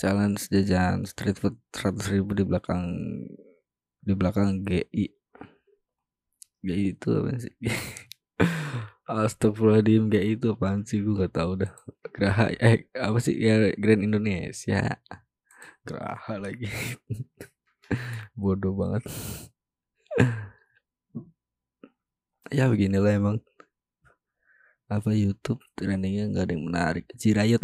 challenge jajan street food 100 ribu di belakang di belakang GI GI itu apa sih? Astagfirullahaladzim GI itu apaan sih? Gue gak tau dah. Geraha eh apa sih? Ya Grand Indonesia. Geraha lagi. Bodoh banget. Ya beginilah emang apa YouTube trendingnya nggak ada yang menarik Cirayut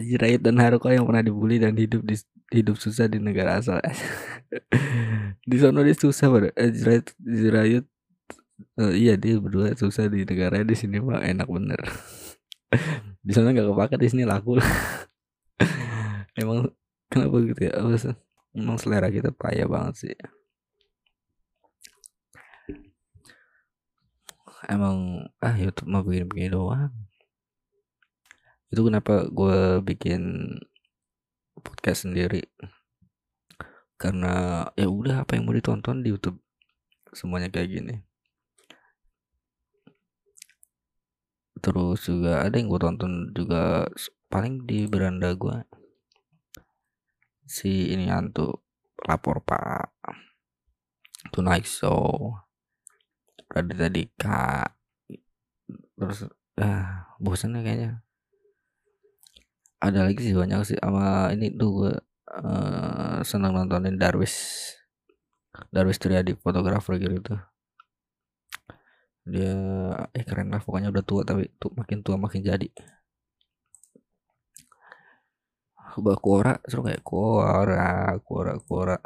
Jirayut dan Haruko yang pernah dibully dan hidup di hidup susah di negara asal. di sana dia susah pada eh, Jirayut Jirayut uh, iya dia berdua susah di negara di sini mah enak bener. di sana nggak kepake di sini laku. Emang kenapa gitu ya? Emang selera kita payah banget sih. Emang ah YouTube mah begini-begini doang. Itu kenapa gue bikin podcast sendiri. Karena ya udah apa yang mau ditonton di YouTube. Semuanya kayak gini. Terus juga ada yang gue tonton juga paling di beranda gue si ini hantu lapor pak. Tonight show Radita Dika terus ah bosan kayaknya. Ada lagi sih banyak sih. Sama ini tuh gue uh, senang nontonin Darwis Darwis Triadi fotografer gitu. Dia eh keren lah. Pokoknya udah tua tapi tuh makin tua makin jadi. Bah Kuora seru kayak Kuora Kuora Kuora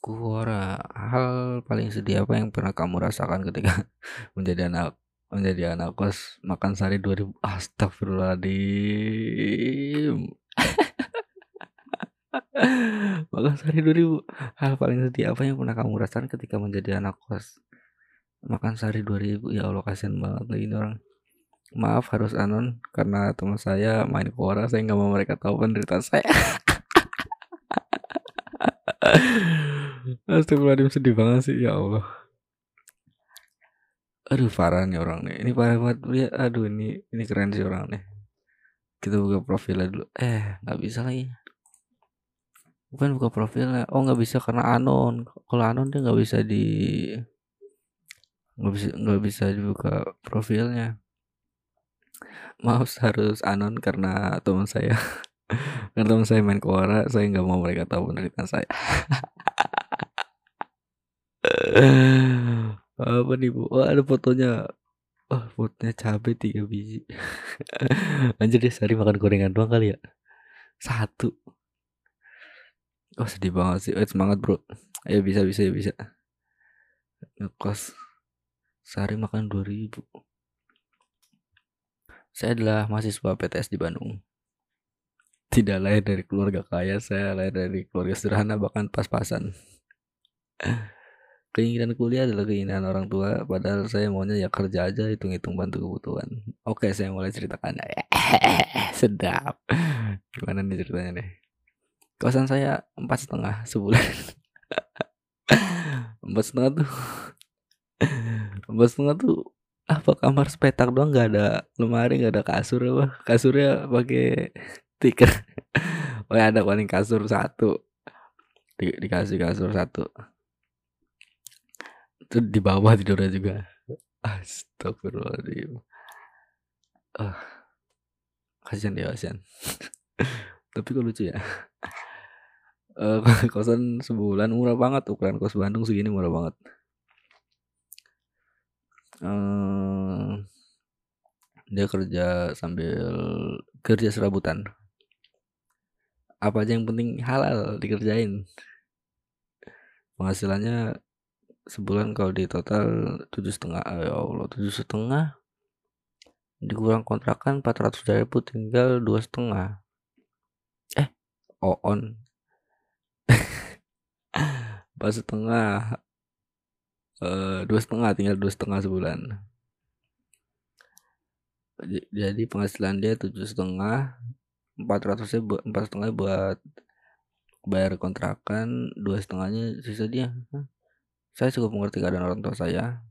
Kuora, hal paling sedih apa yang pernah kamu rasakan ketika menjadi anak menjadi anak kos makan sehari 2000 astagfirullahaladzim. Makan sehari 2000 hal paling sedih apa yang pernah kamu rasakan ketika menjadi anak kos makan sehari 2000 ya Allah kasihan banget lagi ini orang. Maaf harus anon karena teman saya main kuora saya nggak mau mereka tahu penderitaan saya Astagfirullahaladzim sedih banget sih ya Allah. Aduh parah nih orang nih. Ini parah banget ya. Aduh ini ini keren sih orang nih. Kita buka profilnya dulu. Eh nggak bisa lagi. Bukan buka profilnya. Oh nggak bisa karena anon. Kalau anon dia nggak bisa di nggak bisa nggak bisa dibuka profilnya. Maaf harus anon karena teman saya. karena teman saya main kuara, saya nggak mau mereka tahu penderitaan saya. apa nih bu? Oh ada fotonya. Oh fotonya cabai tiga biji. Anjir deh sehari makan gorengan doang kali ya? Satu. Oh sedih banget sih. Oh, semangat bro. Ya bisa bisa ya bisa. Ngekos. Sehari makan dua ribu. Saya adalah mahasiswa PTS di Bandung. Tidak lahir dari keluarga kaya saya lahir dari keluarga sederhana bahkan pas-pasan keinginan kuliah adalah keinginan orang tua padahal saya maunya ya kerja aja hitung-hitung bantu kebutuhan. Oke saya mulai ceritakan. Sedap. Gimana nih ceritanya nih? Kosan saya empat setengah sebulan. Empat setengah tuh empat setengah tuh apa kamar sepetak doang nggak ada lemari nggak ada kasur apa. Kasurnya pakai tikar oh ya ada paling kasur satu. Di, dikasih kasur satu itu di bawah tidurnya juga. Astagfirullahaladzim. Ah kasihan dia kasihan. Tapi kok lucu ya? Uh, kosan sebulan murah banget ukuran kos Bandung segini murah banget. Uh, dia kerja sambil kerja serabutan. Apa aja yang penting halal dikerjain. Penghasilannya sebulan kalau di total tujuh setengah. Ya Allah tujuh setengah? Dikurang kontrakan empat ratus ribu tinggal dua setengah. Eh. On. Empat setengah. Uh, dua setengah tinggal dua setengah sebulan. Jadi penghasilan dia tujuh setengah. Empat ratusnya buat empat setengah buat bayar kontrakan dua setengahnya sisa dia saya cukup mengerti keadaan orang tua saya.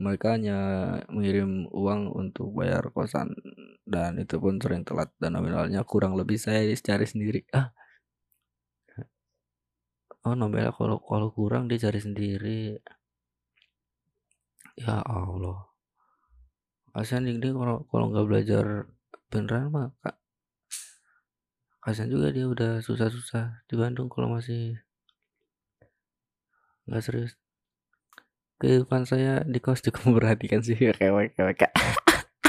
Mereka hanya mengirim uang untuk bayar kosan dan itu pun sering telat dan nominalnya kurang lebih saya cari sendiri. Ah. Oh nominalnya kalau kalau kurang dia cari sendiri. Ya Allah. Kasihan dia kalau kalau nggak belajar beneran mah kak. Juga dia udah susah-susah di Bandung kalau masih nggak serius. Kehidupan saya di kos cukup memperhatikan sih kewek kewek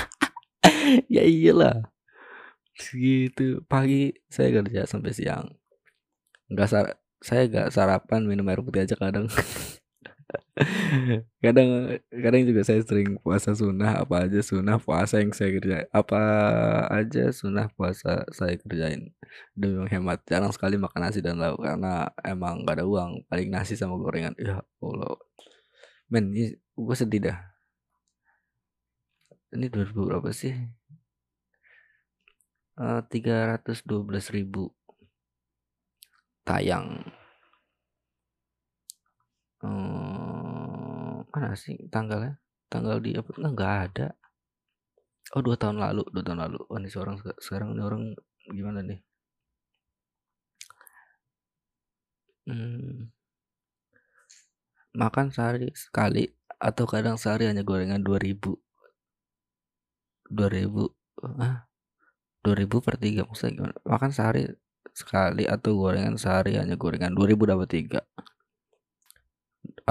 ya iyalah. Segitu. Pagi saya kerja sampai siang. Nggak sar saya nggak sarapan minum air putih aja kadang kadang kadang juga saya sering puasa sunnah apa aja sunnah puasa yang saya kerja apa aja sunnah puasa saya kerjain demi menghemat. Jarang sekali makan nasi dan lauk karena emang gak ada uang. Paling nasi sama gorengan. Ya allah. Men ini gue sedih dah. Ini 2000 berapa sih? Eh, tiga ratus dua belas ribu tayang hmm, mana sih tanggalnya? Tanggal di apa? Enggak nggak ada. Oh dua tahun lalu dua tahun lalu. Oh ini seorang sekarang ini orang gimana nih? Hmm, makan sehari sekali atau kadang sehari hanya gorengan 2000 2000 ah 2000 per 3 maksudnya gimana? Makan sehari sekali atau gorengan sehari hanya gorengan 2000 dapat 3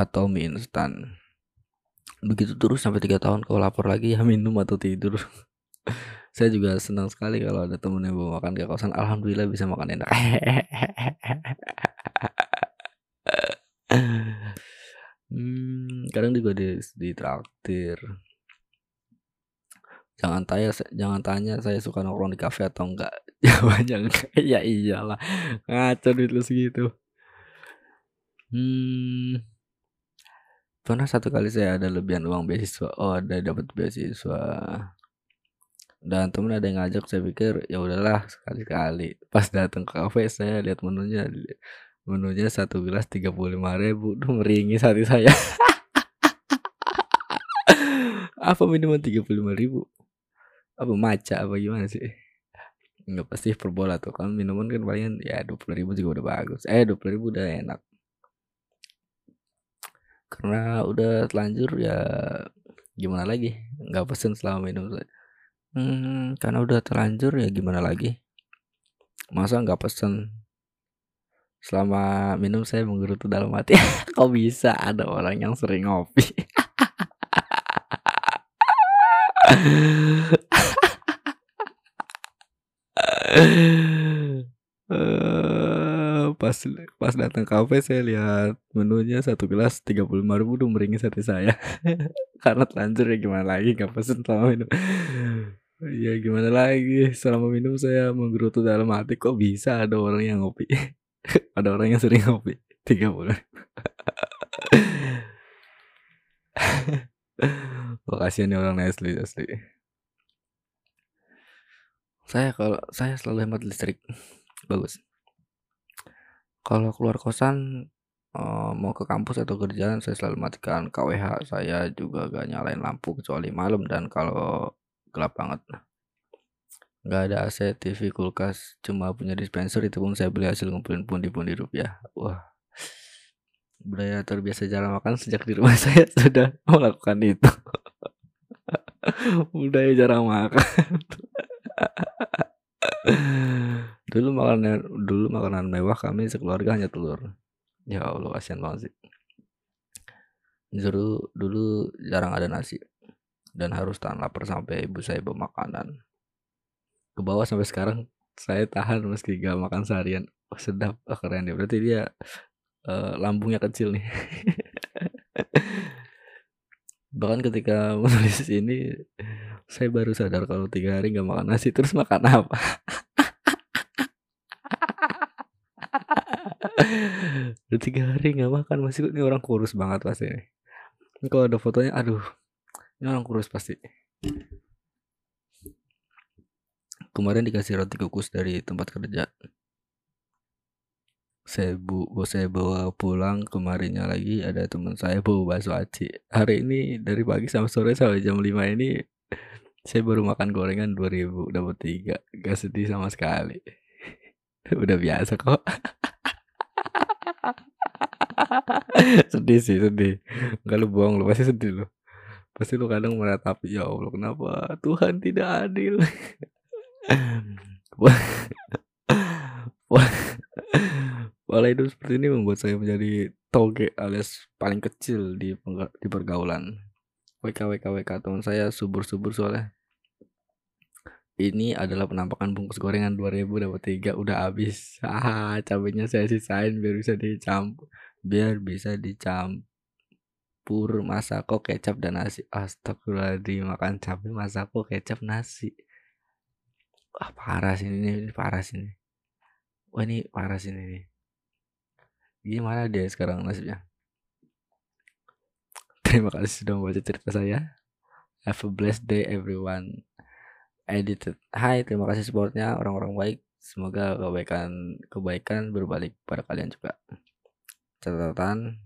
atau mie instan begitu terus sampai tiga tahun kalau lapar lagi ya minum atau tidur saya juga senang sekali kalau ada temen yang bawa makan ke kosan alhamdulillah bisa makan enak Hmm, kadang juga di di traktir. Jangan tanya jangan tanya saya suka nongkrong di kafe atau enggak. Jawabannya enggak. Ya iyalah. Ngaco duit lu segitu. Hmm. Pernah satu kali saya ada lebihan uang beasiswa. Oh, ada dapat beasiswa. Dan temen ada yang ngajak saya pikir ya udahlah sekali-kali. Pas datang ke kafe saya lihat menunya menunya satu gelas tiga puluh lima ribu. Duh meringis hati saya. Apa minuman tiga puluh lima ribu? Apa maca apa gimana sih? Nggak pasti perbola tuh kan? Minuman kan palingan ya dua puluh ribu juga udah bagus. Eh dua puluh ribu udah enak karena udah telanjur ya gimana lagi nggak pesen selama minum hmm, karena udah terlanjur ya gimana lagi masa nggak pesen Selama minum saya menggerutu dalam hati. Kok bisa ada orang yang sering ngopi? Pas pas datang kafe saya lihat menunya satu gelas tiga puluh lima ribu udah meringis hati saya karena telanjur ya gimana lagi nggak pesen selama minum ya gimana lagi selama minum saya menggerutu dalam hati kok bisa ada orang yang ngopi ada orang yang sering ngopi tiga bulan Makasih nih orang asli asli. Saya kalau saya selalu hemat listrik. Bagus. Kalau keluar kosan uh, mau ke kampus atau kerjaan saya selalu matikan KWH. Saya juga gak nyalain lampu kecuali malam dan kalau gelap banget nggak ada AC, TV, kulkas, cuma punya dispenser itu pun saya beli hasil ngumpulin pundi-pundi rupiah. Wah, budaya terbiasa jarang makan sejak di rumah saya sudah melakukan itu. budaya jarang makan. dulu makanan dulu makanan mewah kami sekeluarga hanya telur. Ya Allah kasihan banget sih. Dulu dulu jarang ada nasi. Dan harus tahan lapar sampai ibu saya bawa makanan. Ke bawah sampai sekarang saya tahan meski gak makan seharian. Oh, sedap. Oh, keren ya. Berarti dia uh, lambungnya kecil nih. Bahkan ketika menulis ini saya baru sadar kalau tiga hari nggak makan nasi. Terus makan apa udah tiga hari nggak makan masih ini orang kurus banget pasti ini kalau ada fotonya aduh ini orang kurus pasti. Kemarin dikasih roti kukus dari tempat kerja. Saya bu saya bawa pulang kemarinnya lagi ada teman saya bawa bakso aci. Hari ini dari pagi sampai sore sampai jam 5 ini saya baru makan gorengan 2000 dapat tiga. Gak sedih sama sekali. Udah biasa kok sedih sih sedih nggak lu bohong lu pasti sedih lu pasti lu kadang meratapi ya Allah kenapa Tuhan tidak adil Pola hidup seperti ini membuat saya menjadi toge alias paling kecil di di pergaulan. WK WK WK teman saya subur-subur soalnya. Ini adalah penampakan bungkus gorengan 2000 dapat 3 udah habis. Ah, cabenya saya sisain biar bisa dicampur biar bisa dicampur masako kecap dan nasi. Astagfirullahaladzim makan cabai masako kecap nasi. Wah parah sih ini, ini parah sih ini. Wah ini parah sih ini. Gimana dia sekarang nasibnya? Terima kasih sudah membaca cerita saya. Have a blessed day everyone. Edited. Hai, terima kasih supportnya orang-orang baik. Semoga kebaikan kebaikan berbalik pada kalian juga. Catatan,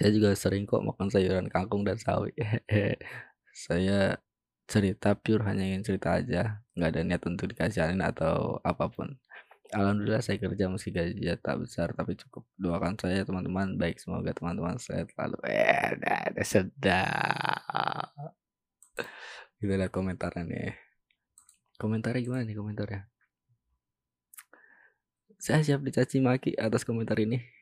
saya juga sering kok makan sayuran kangkung dan sawi. saya cerita pure hanya ingin cerita aja, nggak ada niat untuk dikasihanin atau apa pun. Alhamdulillah saya kerja meski gaji tak besar tapi cukup. Doakan saya teman-teman baik semoga teman-teman saya selalu eh ada sedap. Kita lihat komentarnya nih. Komentarnya gimana nih komentarnya? Saya siap dicaci maki atas komentar ini.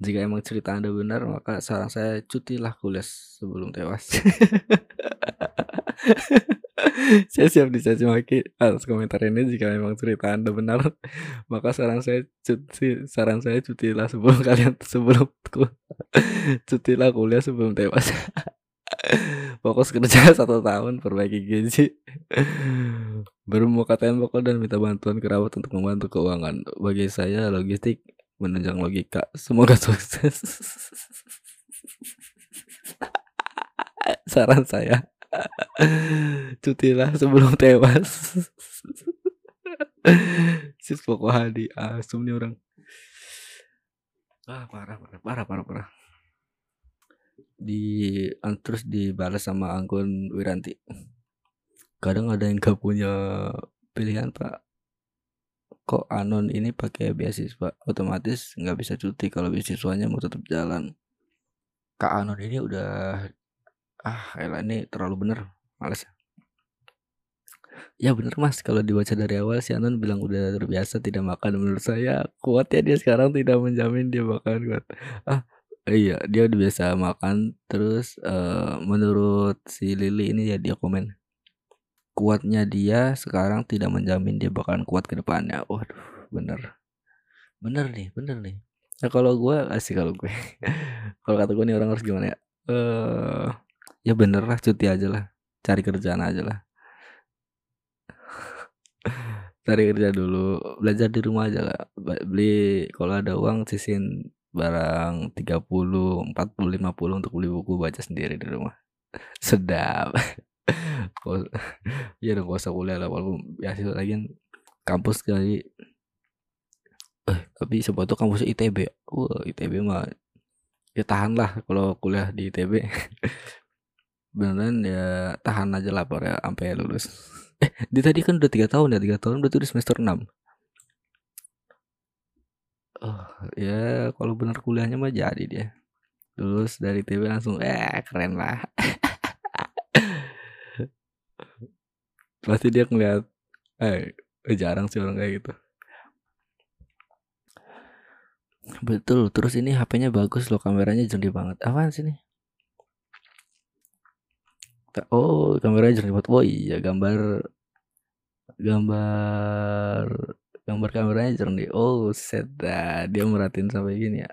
Jika emang cerita Anda benar, maka saran saya cutilah kuliah sebelum tewas. saya siap dicaci maki atas komentar ini jika memang cerita anda benar maka saran saya cuti saran saya cutilah sebelum kalian sebelum cutilah kuliah sebelum tewas. Fokus kerja satu tahun perbaiki gizi bermuka tembok dan minta bantuan kerabat untuk membantu keuangan. Bagi saya logistik menunjang logika. Semoga sukses. Saran saya. Cutilah sebelum tewas. Sis pokok hadi asum nih orang. Ah parah parah parah parah parah. Di terus dibalas sama Anggun Wiranti. Kadang ada yang gak punya pilihan pak kok anon ini pakai beasiswa? Otomatis nggak bisa cuti kalau beasiswanya mau tetap jalan. Kak anon ini udah ah elah ini terlalu bener males. Ya bener mas. Kalau dibaca dari awal si Anon bilang udah terbiasa tidak makan. Menurut saya kuat ya dia sekarang tidak menjamin dia makan kuat. Ah iya dia udah biasa makan. Terus uh, menurut si Lili ini ya dia komen kuatnya dia sekarang tidak menjamin dia bakalan kuat ke depannya. Waduh bener. Bener nih bener nih. Nah kalau gue asik kalau gue kalau kata gue nih orang harus gimana ya? Eh uh, ya bener lah cuti aja lah. Cari kerjaan aja lah. Cari kerja dulu belajar di rumah aja lah. Beli kalau ada uang sisin barang 30 40 50 untuk beli buku baca sendiri di rumah. Sedap ya dong gak usah kuliah lah walaupun biasa lagi kan kampus kali. Eh tapi sebab itu kampus ITB wah ITB mah ya tahan lah kalau kuliah di ITB beneran ya tahan aja lah ya sampai lulus. Eh di tadi kan udah tiga tahun ya tiga tahun berarti udah semester enam. Oh ya kalau bener kuliahnya mah jadi dia. Lulus dari TB langsung eh keren lah pasti dia ngeliat eh jarang sih orang kayak gitu betul terus ini HP-nya bagus loh kameranya jernih banget apaan sih nih Oh, kameranya jernih banget. Oh iya, gambar gambar gambar kameranya jernih. Oh, set dah. Dia merhatiin sampai gini ya.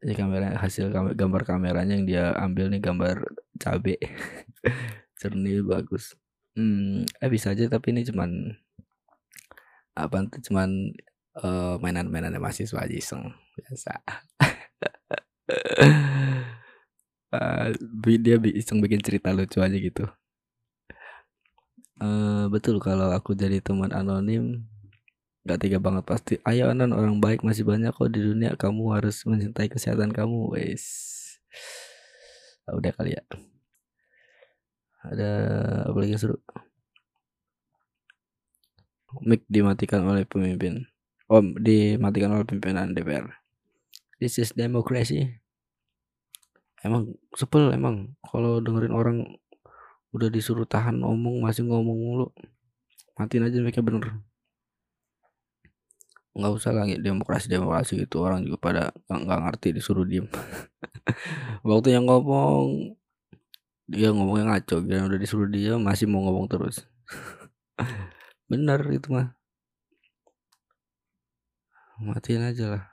Ini kamera hasil gambar kameranya yang dia ambil nih gambar cabe. jernih bagus. Hmm, eh bisa aja tapi ini cuman apa tuh cuman uh, mainan-mainannya mahasiswa aja iseng biasa. uh, dia iseng bikin cerita lucu aja gitu uh, betul kalau aku jadi teman anonim Gak tega banget pasti. Ayo Anan orang baik masih banyak kok di dunia. Kamu harus mencintai kesehatan kamu. Wes. Ah, udah kali ya. Ada apa lagi seru? Mic dimatikan oleh pemimpin. Oh, dimatikan oleh pimpinan DPR. This is democracy. Emang sepel emang kalau dengerin orang udah disuruh tahan ngomong masih ngomong mulu. Matiin aja mereka bener nggak usah lagi demokrasi demokrasi gitu orang juga pada nggak ngerti disuruh diem waktu yang ngomong dia ngomongnya ngaco dia udah disuruh dia masih mau ngomong terus bener itu mah matiin aja lah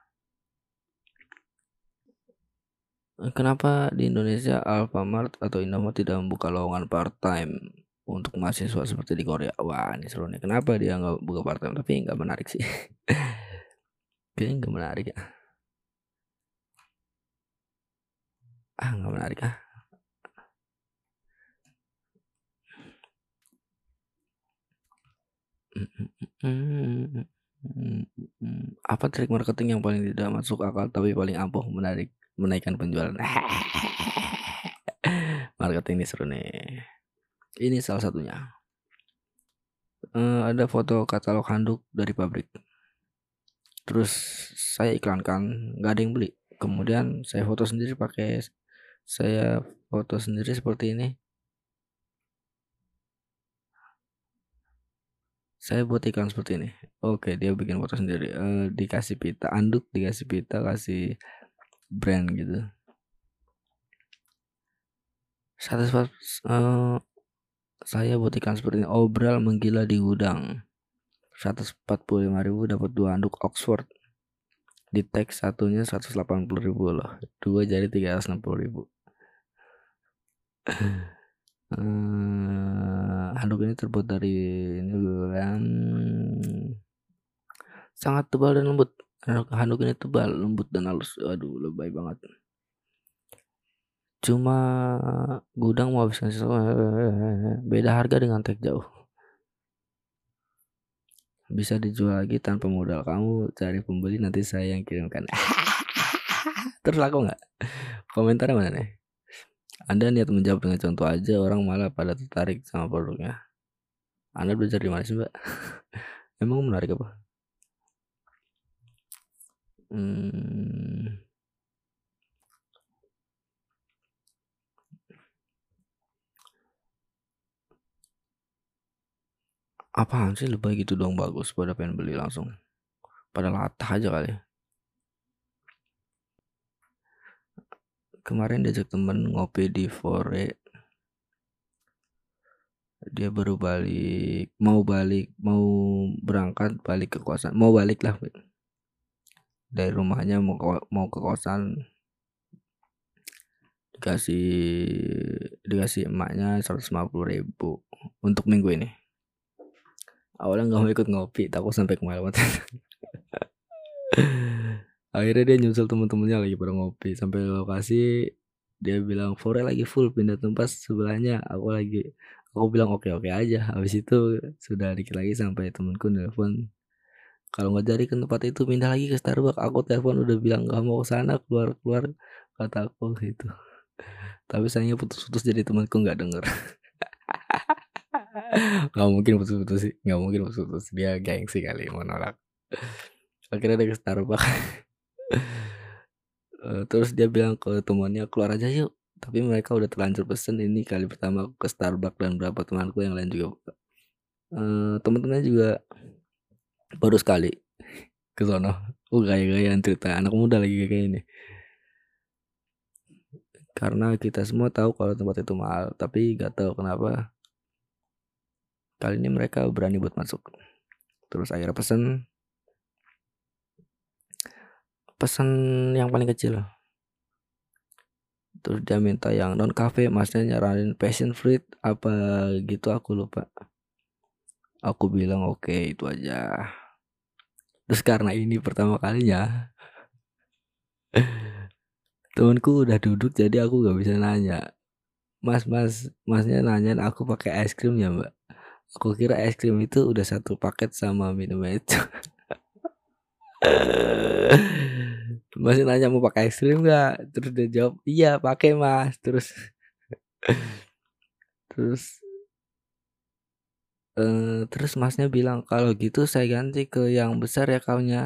Kenapa di Indonesia Alfamart atau Indomaret tidak membuka lowongan part time untuk mahasiswa seperti di Korea? Wah ini seru nih. Kenapa dia nggak buka part time? Tapi nggak menarik sih. Kayaknya nggak menarik ya. Ah nggak menarik ah. Apa trik marketing yang paling tidak masuk akal tapi paling ampuh menarik menaikkan penjualan? marketing ini seru nih. Ini salah satunya. Uh, ada foto katalog handuk dari pabrik terus saya iklankan nggak ada yang beli kemudian saya foto sendiri pakai saya foto sendiri seperti ini saya buat iklan seperti ini. Oke dia bikin foto sendiri. Uh, dikasih pita anduk dikasih pita kasih brand gitu. Satu uh, saya buat iklan seperti ini. Obral menggila di gudang. 145.000 dapat dua handuk Oxford. Di teks satunya 180.000 loh. Dua jadi 360.000 uh, handuk ini terbuat dari ini kan. Sangat tebal dan lembut. Handuk ini tebal lembut dan halus. Aduh lebay banget. Cuma gudang mau habiskan sesuatu beda harga dengan tag jauh. Bisa dijual lagi tanpa modal. Kamu cari pembeli nanti saya yang kirimkan. Terus laku nggak? Komentarnya mana nih anda niat menjawab dengan contoh aja orang malah pada tertarik sama produknya. Anda belajar di mana sih mbak? Emang menarik apa? Hmm, Apaan sih? Lebay gitu dong bagus. Pada pengen beli langsung. Pada latah aja kali. Kemarin diajak temen ngopi di Fore. Dia baru balik, mau balik, mau berangkat balik ke kosan, mau balik lah. Dari rumahnya mau ke, mau ke kosan dikasih dikasih emaknya 150 ribu untuk minggu ini awalnya nggak mau ikut ngopi takut sampai kemalaman akhirnya dia nyusul temen-temennya lagi pada ngopi. Sampai lokasi dia bilang Fore lagi full pindah tempat sebelahnya. Aku lagi aku bilang oke oke aja. Habis itu sudah dikit lagi sampai temenku nelfon kalau nggak jadi ke tempat itu pindah lagi ke Starbucks. Aku telepon udah bilang nggak mau ke sana keluar keluar kata aku gitu. Tapi sayangnya putus-putus jadi temanku nggak denger. Nggak mungkin putus-putus sih nggak mungkin putus-putus. Dia gengsi kali mau nolak akhirnya dia ke Starbucks uh, terus dia bilang ke temannya keluar aja yuk. Tapi mereka udah terlanjur pesen ini kali pertama aku ke Starbucks dan beberapa temanku yang lain juga uh, teman-temannya juga baru sekali ke sono oh gaya-gayaan cerita anak muda lagi kayak ini karena kita semua tahu kalau tempat itu mahal tapi gak tahu kenapa Kali ini mereka berani buat masuk. Terus akhirnya pesen pesan yang paling kecil. Terus dia minta yang non cafe, masnya nyaranin passion fruit apa gitu aku lupa. Aku bilang oke okay, itu aja. Terus karena ini pertama kalinya temanku udah duduk jadi aku gak bisa nanya mas mas masnya nanya aku pakai es krim ya mbak Aku kira es krim itu udah satu paket sama minum itu. masih nanya mau pakai es krim nggak? Terus dia jawab iya pakai mas. Terus terus eh, terus masnya bilang kalau gitu saya ganti ke yang besar ya kaunya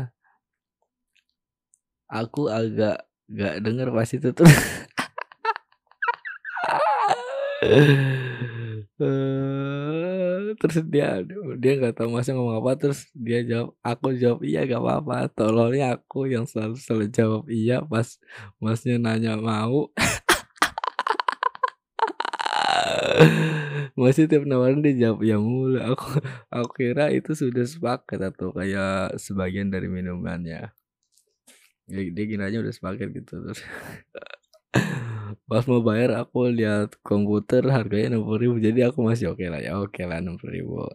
aku agak gak denger pas itu tuh. Eh, terus dia dia nggak tahu masnya ngomong apa terus dia jawab aku jawab iya gak apa-apa. Tolongnya aku yang selalu selalu jawab iya pas masnya nanya mau. Masih tiap nawarin dia jawab ya mulu. Aku aku kira itu sudah sepaket atau kayak sebagian dari minumannya. Dia, dia aja udah sepaket gitu. terus pas mau bayar aku lihat komputer harganya enam puluh ribu. Jadi aku masih oke okay lah ya oke okay lah enam puluh ribu.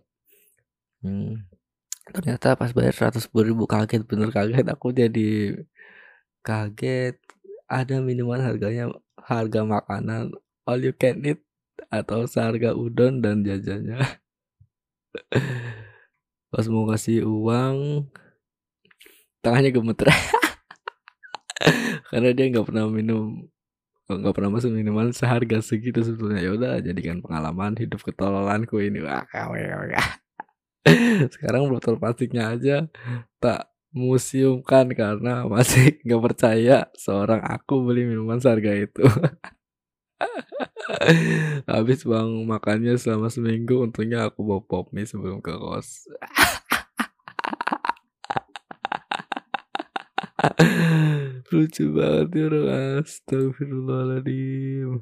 Hmm. ternyata pas bayar seratus ribu kaget bener kaget. Aku jadi kaget ada minuman harganya harga makanan all you can eat atau seharga udon dan jajannya. Pas mau kasih uang tangannya gemeter. Karena dia nggak pernah minum nggak pernah masuk minuman seharga segitu sebetulnya. Ya udah jadikan pengalaman hidup ketololanku ini. Wah sekarang botol plastiknya aja tak museumkan karena masih nggak percaya seorang aku beli minuman seharga itu. Habis bang makannya selama seminggu untungnya aku bawa pop mie sebelum ke kos Lucu banget ya orang Astagfirullahaladzim.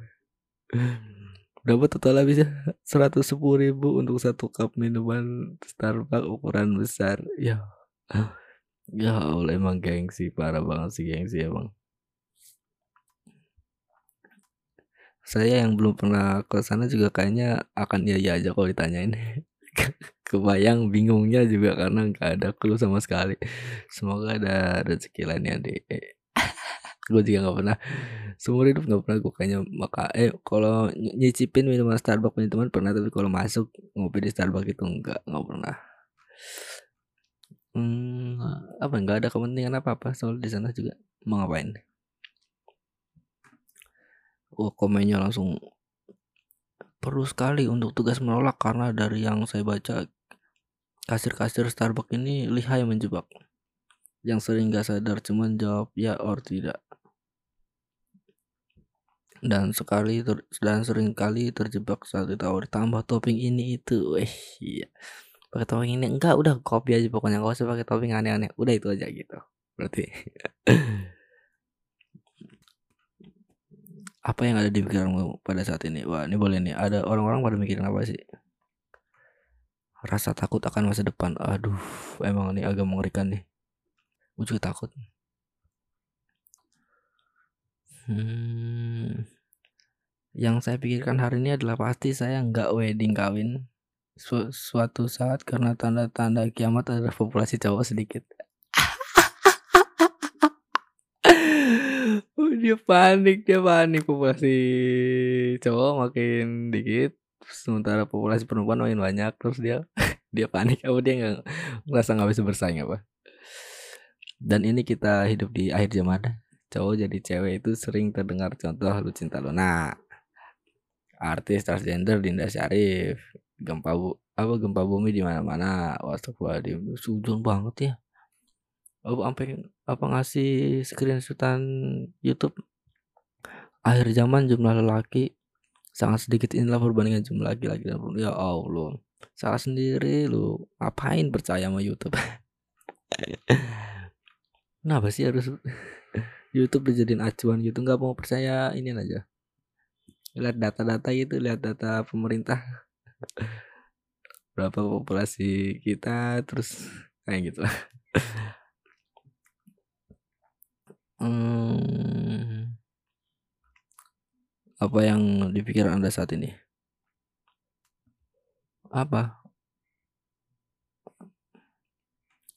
Berapa total habisnya? 110 ribu untuk satu cup minuman Starbucks ukuran besar. Ya Ya Allah emang gengsi Parah banget sih gengsi emang. Saya yang belum pernah ke sana juga kayaknya akan iya-iya aja kalau ditanyain. Kebayang bingungnya juga karena nggak ada clue sama sekali. Semoga ada rezeki lainnya deh gue juga nggak pernah. Seumur hidup nggak pernah gue kayaknya maka eh kalau nyicipin minuman Starbucks punya teman pernah tapi kalau masuk ngopi di Starbucks itu nggak nggak pernah. Hmm, apa nggak ada kepentingan apa apa soal di sana juga? Mau ngapain? Oh komennya langsung perlu sekali untuk tugas menolak karena dari yang saya baca Kasir-kasir Starbucks ini lihai menjebak. Yang sering gak sadar cuman jawab ya or tidak. Dan sekali ter, dan sering kali terjebak saat ditawar tambah topping ini itu. Weh, iya. Pakai topping ini enggak udah kopi aja pokoknya enggak usah pakai topping aneh-aneh. Udah itu aja gitu. Berarti apa yang ada di pikiranmu pada saat ini? Wah, ini boleh nih. Ada orang-orang pada mikirin apa sih? rasa takut akan masa depan aduh emang ini agak mengerikan nih gue juga takut. Hmm, yang saya pikirkan hari ini adalah pasti saya nggak wedding kawin. Su suatu saat karena tanda-tanda kiamat adalah populasi cowok sedikit. Oh, dia panik dia panik. Populasi cowok makin dikit sementara populasi perempuan makin banyak. Terus dia dia panik. Apa dia nggak ngerasa nggak bisa bersaing apa dan ini kita hidup di akhir zaman. Cowok jadi cewek itu sering terdengar contoh lu cinta lu. Nah artis transgender Dinda Syarif gempa bu apa gempa bumi di mana-mana. Wastaghfirullahaladzim sujun banget ya. Apa sampai apa ngasih screenshotan YouTube? Akhir zaman jumlah lelaki sangat sedikit. Inilah perbandingan jumlah laki-laki dan perempuan. Ya Allah salah sendiri lu. Ngapain percaya sama YouTube kenapa sih harus YouTube dijadiin acuan gitu? Nggak mau percaya ini aja. Lihat data-data gitu lihat data pemerintah. Berapa populasi kita terus kayak gitu. Hmm, apa yang dipikir Anda saat ini? Apa?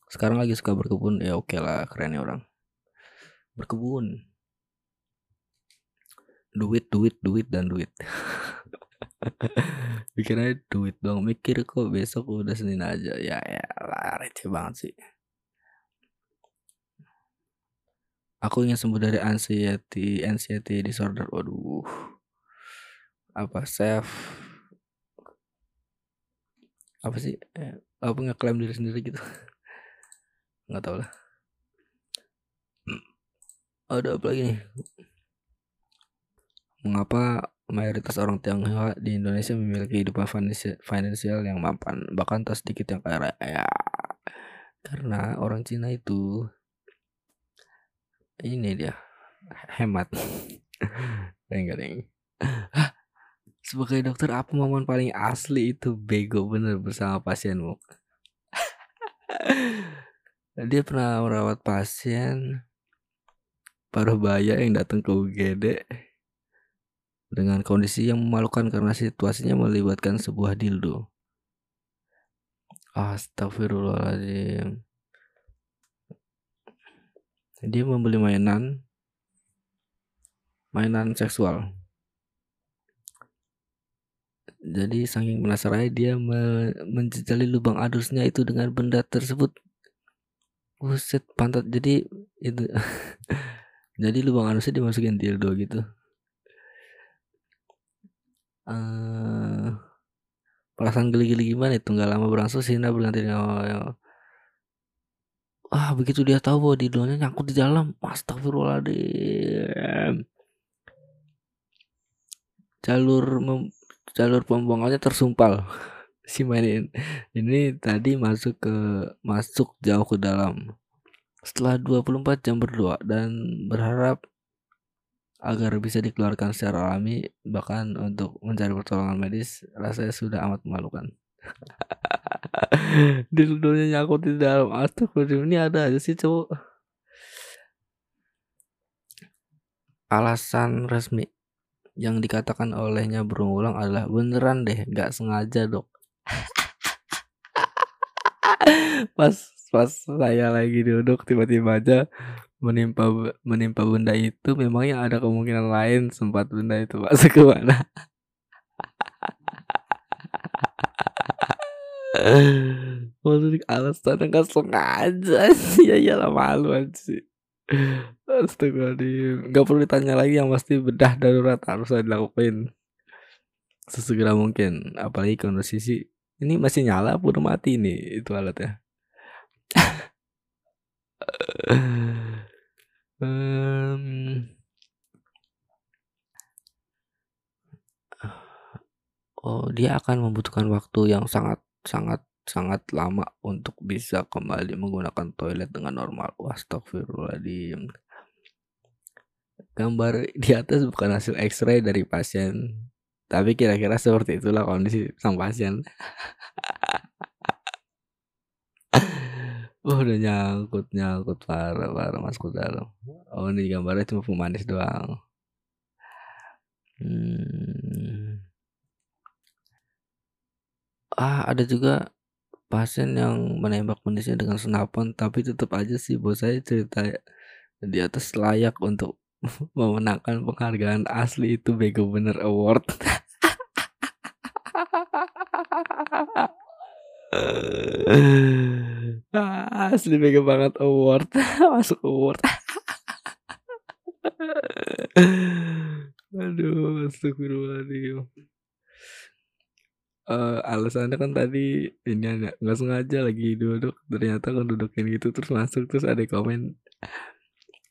Sekarang lagi suka berkebun, ya oke okay lah, keren ya orang. Berkebun. Duit, duit, duit, dan duit. Bikin aja duit dong. Mikir kok besok udah Senin aja. Ya ya lah, banget sih. Aku ingin sembuh dari anxiety, anxiety disorder. Waduh. Apa self apa sih? Eh, apa ngeklaim diri sendiri gitu. Nggak tahu lah. Ada apa lagi nih? Mengapa mayoritas orang Tionghoa di Indonesia memiliki kehidupan finansial yang mapan, bahkan tak sedikit yang kaya raya? Karena orang Cina itu ini dia hemat deng sebagai dokter apa momen paling asli itu bego bener bersama pasienmu dia pernah merawat pasien paruh baya yang datang ke UGD dengan kondisi yang memalukan karena situasinya melibatkan sebuah dildo. Astagfirullahaladzim. Dia membeli mainan mainan seksual. Jadi saking penasarannya dia me menjejali lubang adusnya itu dengan benda tersebut Buset pantat. Jadi itu jadi lubang anusnya dimasukin dildo gitu. Uh, perasaan geli-geli gimana itu? Nggak lama berlangsung Sina berganti dengan ah begitu dia tahu bahwa dildonya nyangkut di dalam. Astagfirullahaladzim. Jalur jalur pembuangannya tersumpal si mainin ini tadi masuk ke masuk jauh ke dalam. Setelah 24 jam berdoa dan berharap agar bisa dikeluarkan secara alami bahkan untuk mencari pertolongan medis rasanya sudah amat memalukan. Dildonya nyangkut di dalam. Astagfirullah ini ada aja sih cowok. Alasan resmi yang dikatakan olehnya berulang adalah beneran deh nggak sengaja dok pas pas saya lagi duduk tiba-tiba aja menimpa menimpa benda itu memangnya ada kemungkinan lain sempat benda itu masuk ke mana Waduh alasan nggak sengaja sih. Ya iyalah malu sih. Astagfirullahaladzim. Gak perlu ditanya lagi yang pasti bedah darurat harus dilakukan Sesegera mungkin. Apalagi kondisi Ini masih nyala udah mati nih Itu alatnya um, Oh dia akan membutuhkan waktu yang sangat sangat sangat lama untuk bisa kembali menggunakan toilet dengan normal. Astagfirullahaladzim. Gambar di atas bukan hasil X-ray dari pasien, tapi kira-kira seperti itulah kondisi sang pasien. oh, udah nyangkut nyangkut parah parah ke dalam. Oh ini gambarnya cuma pemanis doang. Hmm. Ah ada juga pasien yang menembak manusia dengan senapan tapi tetap aja sih bos saya cerita di atas layak untuk memenangkan penghargaan asli itu bego bener award. Asli bego banget award. Masuk award. Aduh astagfirullahaladzim. Uh, alasannya kan tadi ini ada nggak sengaja lagi duduk ternyata kan dudukin gitu terus masuk terus ada komen.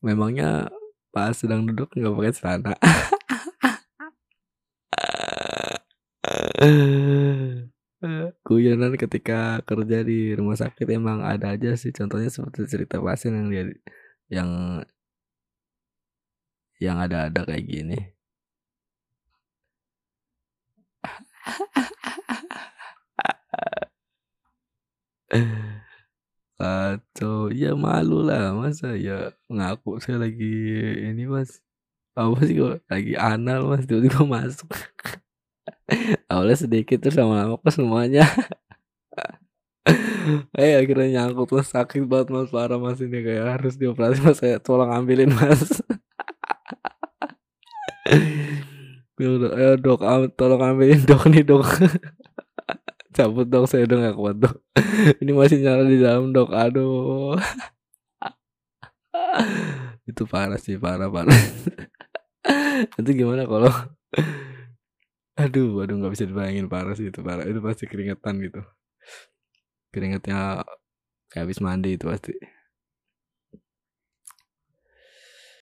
Memangnya pas sedang duduk nggak pakai celana. Guyonan ketika kerja di rumah sakit emang ada aja sih. Contohnya seperti cerita pasien yang dia yang yang ada-ada kayak gini Kacau, ya malu lah. Masa ya ngaku saya lagi ini Mas, apa sih kok? Lagi anal Mas? Tiba-tiba masuk. Awalnya sedikit terus lama-lama kok semuanya. Eh akhirnya nyangkut Mas. Sakit banget Mas. Parah Mas ini. Kayak harus dioperasi Mas. Saya tolong ambilin Mas. Udah, ayo dok, tolong ambilin dok nih dok cabut dong saya udah gak kuat dok ini masih nyala di dalam dok aduh itu parah sih, parah parah. Nanti gimana kalau aduh aduh nggak bisa dibayangin parah sih itu, parah. Itu pasti keringetan gitu. Keringetnya kayak habis mandi itu pasti.